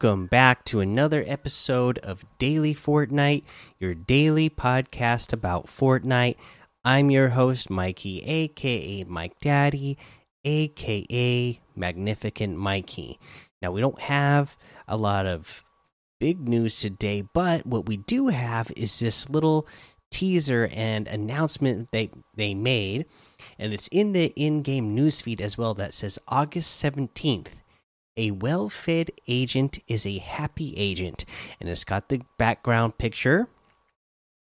Welcome back to another episode of Daily Fortnite, your daily podcast about Fortnite. I'm your host, Mikey, aka Mike Daddy, aka Magnificent Mikey. Now, we don't have a lot of big news today, but what we do have is this little teaser and announcement they they made, and it's in the in-game newsfeed as well that says August 17th. A well-fed agent is a happy agent, and it's got the background picture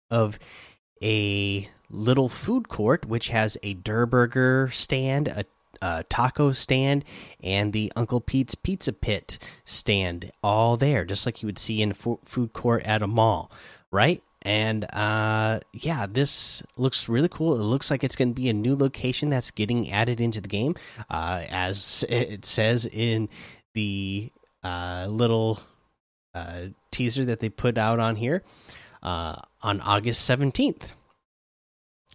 of a little food court which has a Durr Burger stand, a, a taco stand, and the Uncle Pete's Pizza Pit stand, all there, just like you would see in a food court at a mall, right? And uh yeah this looks really cool. It looks like it's going to be a new location that's getting added into the game. Uh as it says in the uh little uh teaser that they put out on here uh on August 17th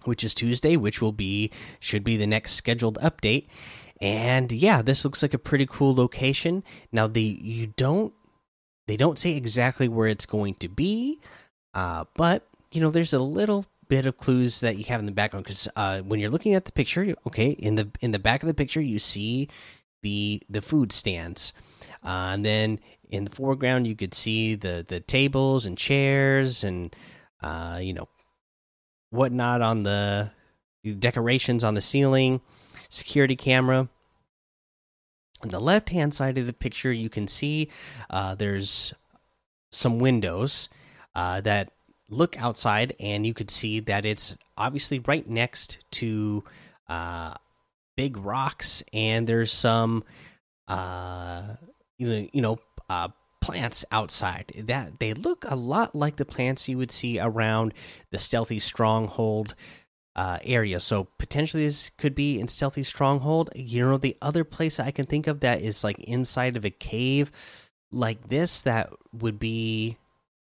which is Tuesday which will be should be the next scheduled update. And yeah this looks like a pretty cool location. Now the you don't they don't say exactly where it's going to be uh, but you know, there's a little bit of clues that you have in the background because uh, when you're looking at the picture, okay, in the in the back of the picture, you see the the food stands, uh, and then in the foreground, you could see the the tables and chairs and uh, you know whatnot on the decorations on the ceiling, security camera. On the left hand side of the picture, you can see uh, there's some windows uh, that look outside, and you could see that it's obviously right next to uh, big rocks, and there's some, uh, you know, you know, uh, plants outside that they look a lot like the plants you would see around the stealthy stronghold uh, area. So potentially this could be in stealthy stronghold. You know, the other place I can think of that is like inside of a cave like this that would be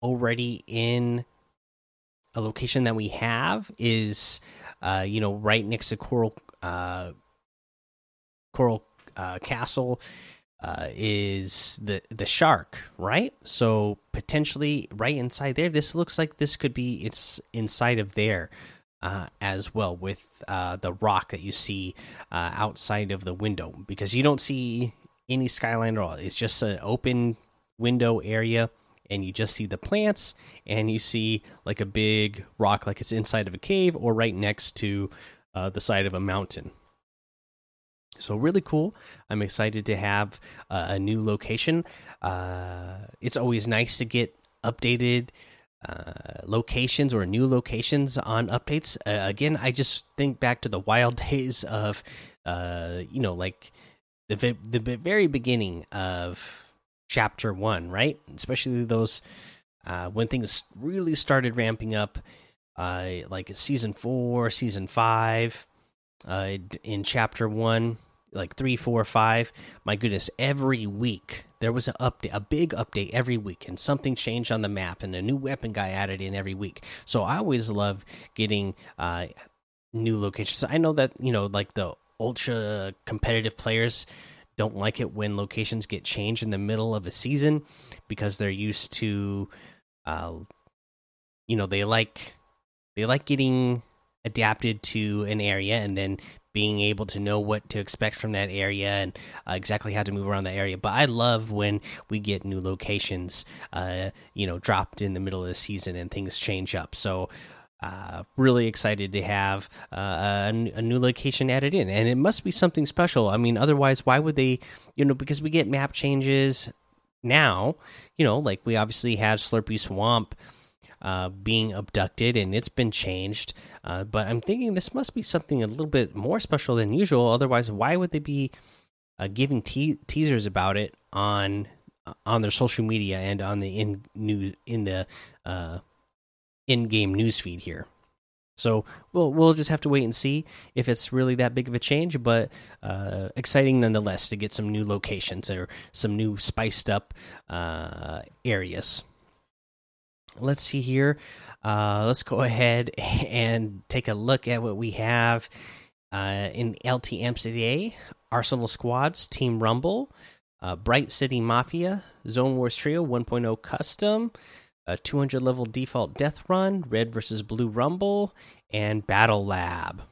already in a location that we have is uh, you know right next to coral uh, coral uh, castle uh, is the the shark right? So potentially right inside there this looks like this could be it's inside of there uh, as well with uh, the rock that you see outside of the window because you don't see any skyline at all. It's just an open window area and you just see the plants and you see like a big rock like it's inside of a cave or right next to uh, the side of a mountain. So really cool. I'm excited to have uh, a new location. Uh, it's always nice to get updated uh, locations or new locations on updates. Uh, again i just think back to the wild days of uh, you know like the the very beginning of chapter one, right? Especially those uh, when things really started ramping up, uh, like season four, season five, uh, in chapter one, like three, four, five. My goodness, every week there was an update, a big update every week, and something changed on the map, and a new weapon guy added in every week. So I always love getting uh, new locations. I know that you know, like the ultra competitive players don't like it when locations get changed in the middle of a season because they're used to uh you know they like they like getting adapted to an area and then being able to know what to expect from that area and uh, exactly how to move around the area. But I love when we get new locations, uh, you know, dropped in the middle of the season and things change up. So uh, really excited to have uh, a, a, new location added in, and it must be something special. I mean, otherwise, why would they? You know, because we get map changes now. You know, like we obviously had Slurpy Swamp uh, being abducted, and it's been changed. Uh, but I'm thinking this must be something a little bit more special than usual. Otherwise, why would they be uh, giving te teasers about it on on their social media and on the in new in the in-game newsfeed here. So we'll we'll just have to wait and see if it's really that big of a change, but uh, exciting nonetheless to get some new locations or some new spiced up uh, areas. Let's see here. Uh, let's go ahead and take a look at what we have uh, in LTM today. Arsenal squads, Team Rumble. uh, Bright City Mafia, Zone Wars Trio 1.0 Custom, a 200 level default Death Run, Red versus Blue Rumble, and Battle Lab.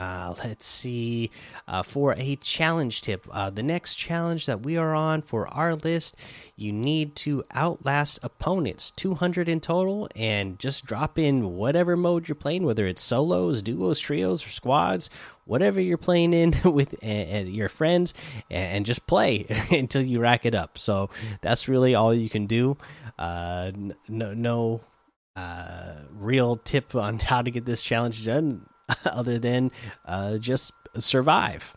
Uh, let's see. Uh, for a challenge tip, uh, the next challenge that we are on for our list, you need to outlast opponents 200 in total and just drop in whatever mode you're playing, whether it's solos, duos, trios, or squads, whatever you're playing in with your friends, and, just play until you rack it up. So that's really all you can do. Uh, no, no uh, real tip on how to get this challenge done other than uh, just survive.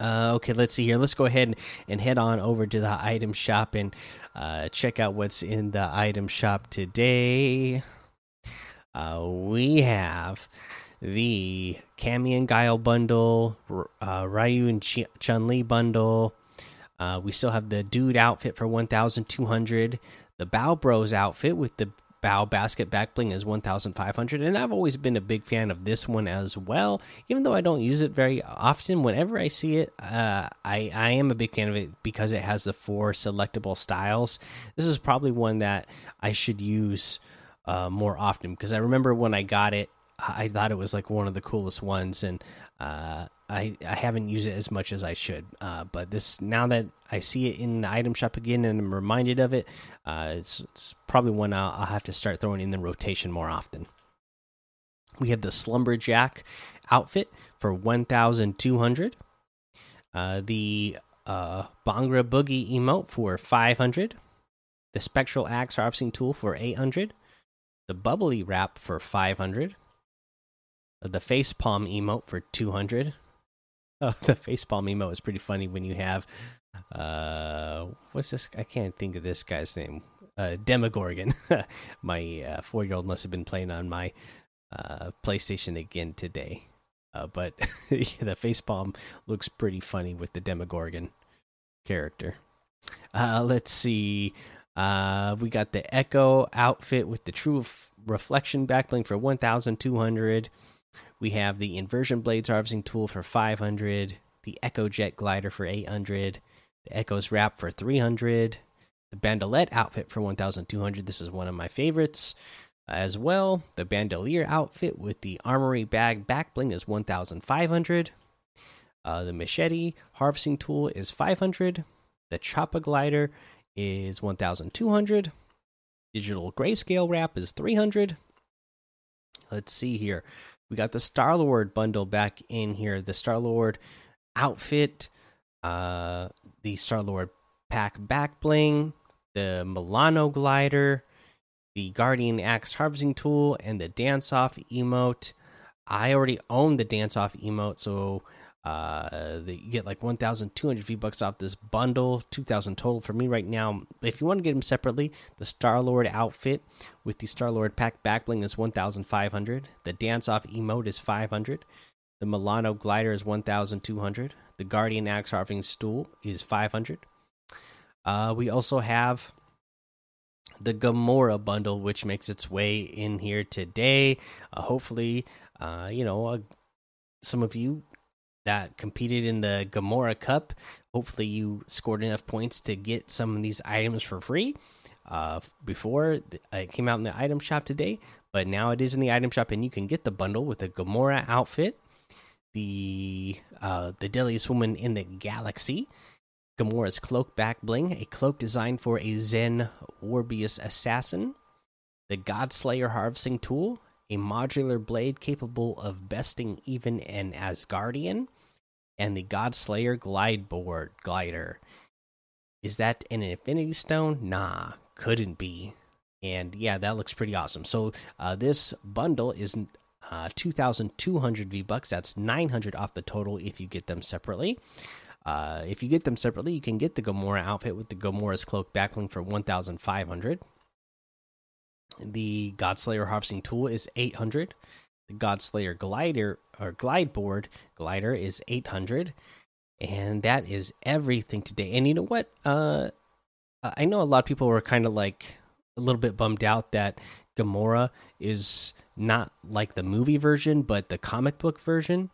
Uh, okay, let's see here. Let's go ahead and, and, head on over to the item shop and uh, check out what's in the item shop today. Uh, we have the Cammy and Guile bundle, uh, Ryu and Ch Chun Li bundle. Uh, we still have the Dude outfit for 1,200, the Bow Bros outfit with the bow basket back bling is 1500 and i've always been a big fan of this one as well. Even though i don't use it very often whenever i see it uh, i i am a big fan of it because it has the four selectable styles. This is probably one that i should use uh, more often because i remember when i got it i thought it was like one of the coolest ones and uh, I I haven't used it as much as I should. Uh, but this now that I see it in the item shop again and I'm reminded of it, uh, it's it's probably one I'll, I'll, have to start throwing in the rotation more often. We have the Slumberjack outfit for one thousand two hundred. Uh, the uh, Bhangra Boogie emote for five hundred. The Spectral Axe harvesting tool for eight hundred. The Bubbly Wrap for five hundred. The Face Palm emote for two hundred. Oh, the facepalm emo is pretty funny when you have uh what's this i can't think of this guy's name. Uh demogorgon. My uh, four year old must have been playing on my uh playstation again today. Uh but the facepalm looks pretty funny with the demogorgon character. Uh let's see. Uh we got the echo outfit with the true reflection backbling for 1200 we have the inversion blades harvesting tool for 500, the Echo Jet glider for 800, the Echo's wrap for 300, the bandolette outfit for 1200. This is one of my favorites as well. The bandolier outfit with the armory bag back bling is 1500. Uh, the machete harvesting tool is 500. The choppa glider is 1200. Digital grayscale wrap is 300. Let's see here. We got the Star Lord bundle back in here. The Star Lord outfit, uh, the Star Lord pack back bling, the Milano glider, the Guardian Axe harvesting tool, and the dance off emote. I already own the dance off emote, so uh, you get like 1,200 V bucks off this bundle, 2,000 total for me right now. If you want to get them separately, the Star Lord outfit with the Star Lord pack backbling is 1,500. The Dance Off emote is 500. The Milano glider is 1,200. The Guardian Axe Harvesting Stool is 500. Uh, we also have the Gamora bundle, which makes its way in here today. Uh, hopefully, uh, you know, uh, some of you that competed in the Gamora Cup. Hopefully, you scored enough points to get some of these items for free. Uh, before it came out in the item shop today, but now it is in the item shop, and you can get the bundle with the Gamora outfit, the uh, the deadliest woman in the galaxy, Gamora's cloak back bling, a cloak designed for a Zen Warbius assassin, the Godslayer harvesting tool, a modular blade capable of besting even an Asgardian, and the Godslayer glide board glider. Is that an Infinity Stone? Nah, couldn't be. And yeah, that looks pretty awesome. So uh, this bundle is uh, 2,200 V bucks. That's 900 off the total if you get them separately. Uh, if you get them separately, you can get the Gamora outfit with the Gamora's cloak backbling for 1,500. The Godslayer harvesting tool is 800. The Godslayer glider or glide board glider is 800 and that is everything today. And you know what? Uh i know a lot of people were kind of like a little bit bummed out that gamora is not like the movie version but the comic book version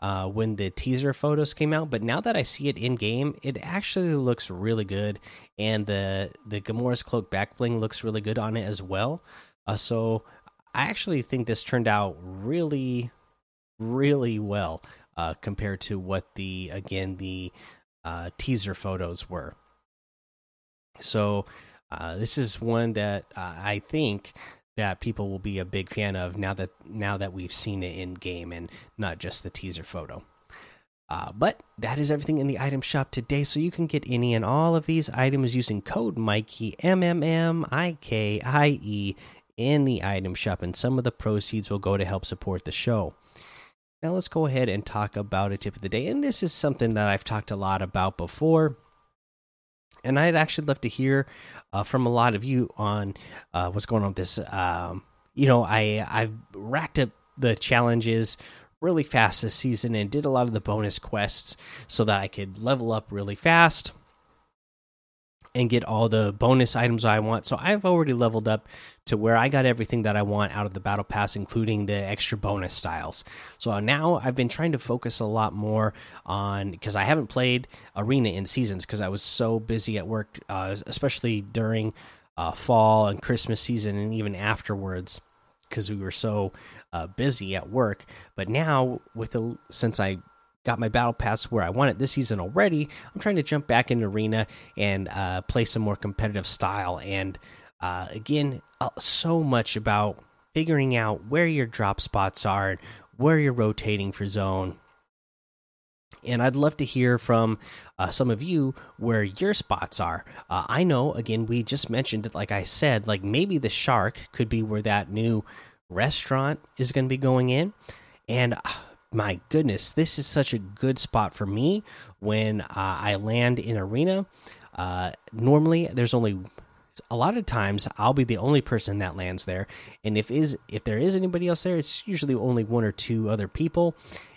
uh, when the teaser photos came out, but now that I see it in game, it actually looks really good, and the the Gamora's cloak back bling looks really good on it as well. Uh, so I actually think this turned out really, really well uh, compared to what the again the uh, teaser photos were. So uh, this is one that uh, I think that people will be a big fan of now that now that we've seen it in game and not just the teaser photo. Uh, but that is everything in the item shop today. So you can get any and all of these items using code Mikey M M M I K I E in the item shop, and some of the proceeds will go to help support the show. Now let's go ahead and talk about a tip of the day, and this is something that I've talked a lot about before and I'd actually love to hear uh, from a lot of you on uh, what's going on with this. Um, you know, I I've racked up the challenges really fast this season and did a lot of the bonus quests so that I could level up really fast and get all the bonus items I want. So I've already leveled up to where I got everything that I want out of the battle pass, including the extra bonus styles. So now I've been trying to focus a lot more on because I haven't played arena in seasons because I was so busy at work, uh, especially during uh, fall and Christmas season and even afterwards because we were so uh, busy at work. But now with the since I got my battle pass where I want it this season already. I'm trying to jump back in arena and uh, play some more competitive style. And uh, again, uh, so much about figuring out where your drop spots are and where you're rotating for zone. And I'd love to hear from uh, some of you where your spots are. Uh, I know, again, we just mentioned it, like I said, like maybe the shark could be where that new restaurant is going to be going in. And uh, my goodness, this is such a good spot for me when uh, I land in arena. Uh, normally, there's only a lot of times I'll be the only person that lands there, and if is if there is anybody else there, it's usually only one or two other people,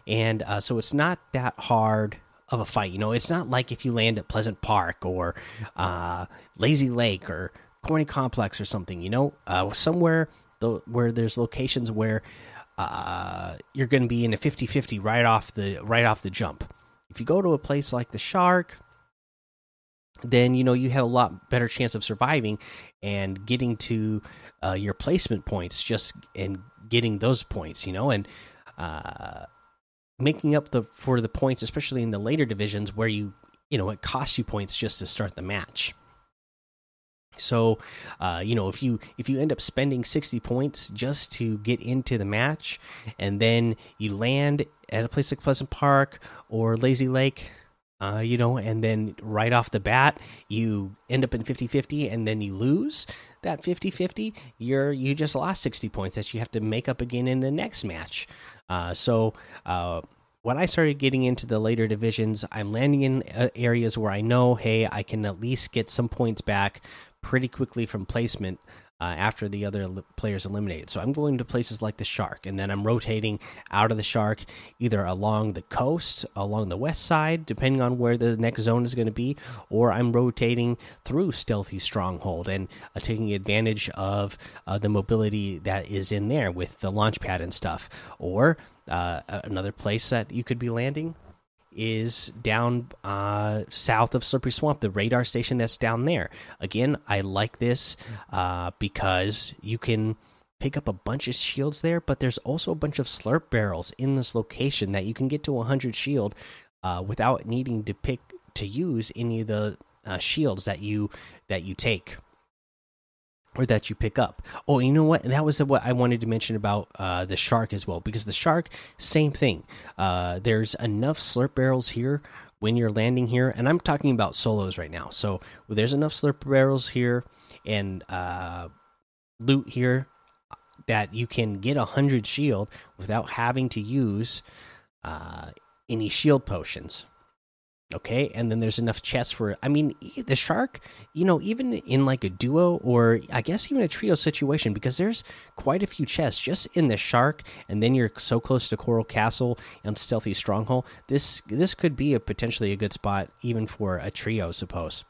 and uh, so it's not that hard of a fight. You know, it's not like if you land at Pleasant Park or uh, Lazy Lake or Corny Complex or something. You know, uh, somewhere where there's locations where uh, you're going to be in a 50-50 right off the right off the jump. If you go to a place like the Shark, then you know you have a lot better chance of surviving and getting to uh, your placement points just and getting those points. You know, and uh, making up the for the points, especially in the later divisions where you you know it costs you points just to start the match. So, uh, you know, if you if you end up spending sixty points just to get into the match, and then you land at a place like Pleasant Park or Lazy Lake, uh, you know, and then right off the bat you end up in 50-50 and then you lose that 50-50, you're you just lost sixty points that you have to make up again in the next match. Uh, so. Uh, when I started getting into the later divisions, I'm landing in uh, areas where I know, hey, I can at least get some points back pretty quickly from placement uh, after the other players eliminated. So I'm going to places like the Shark, and then I'm rotating out of the Shark either along the coast, along the west side, depending on where the next zone is going to be, or I'm rotating through Stealthy Stronghold and uh, taking advantage of uh, the mobility that is in there with the launch pad and stuff. Or uh, another place that you could be landing is down uh, south of Slurpy Swamp, the radar station that's down there. Again, I like this uh, because you can pick up a bunch of shields there, but there's also a bunch of slurp barrels in this location that you can get to 100 shield uh, without needing to pick to use any of the uh, shields that you that you take or that you pick up. Oh, you know what? And that was what I wanted to mention about uh, the shark as well, because the shark, same thing. Uh, there's enough slurp barrels here when you're landing here, and I'm talking about solos right now. So there's enough slurp barrels here and uh, loot here that you can get a hundred shield without having to use uh, any shield potions okay and then there's enough chests for i mean the shark you know even in like a duo or i guess even a trio situation because there's quite a few chests just in the shark and then you're so close to coral castle and stealthy stronghold this this could be a potentially a good spot even for a trio suppose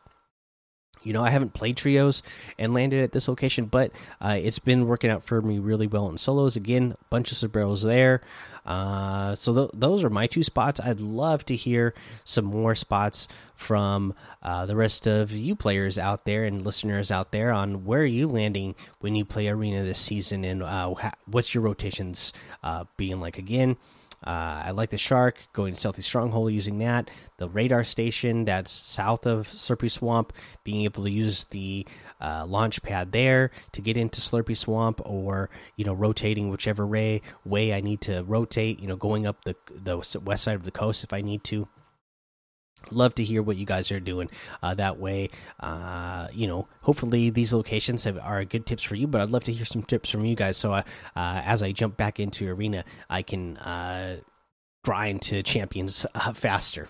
you know, I haven't played trios and landed at this location, but uh, it's been working out for me really well in solos. Again, bunch of sombreros there. Uh, so th those are my two spots. I'd love to hear some more spots from uh, the rest of you players out there and listeners out there on where are you landing when you play arena this season and uh, what's your rotations uh, being like. Again, uh, I like the shark going to Stealthy Stronghold using that. The radar station that's south of Slurpy Swamp, being able to use the uh, launch pad there to get into Slurpy Swamp, or you know rotating whichever way way I need to rotate. You know, going up the the west side of the coast if I need to love to hear what you guys are doing uh, that way uh, you know hopefully these locations have, are good tips for you but i'd love to hear some tips from you guys so uh, uh as i jump back into arena i can uh, grind to champions uh, faster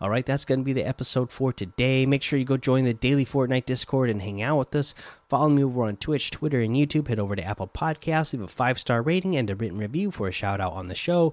all right, that's going to be the episode for today. Make sure you go join the daily Fortnite Discord and hang out with us. Follow me over on Twitch, Twitter, and YouTube. Head over to Apple Podcasts, leave a five star rating and a written review for a shout out on the show.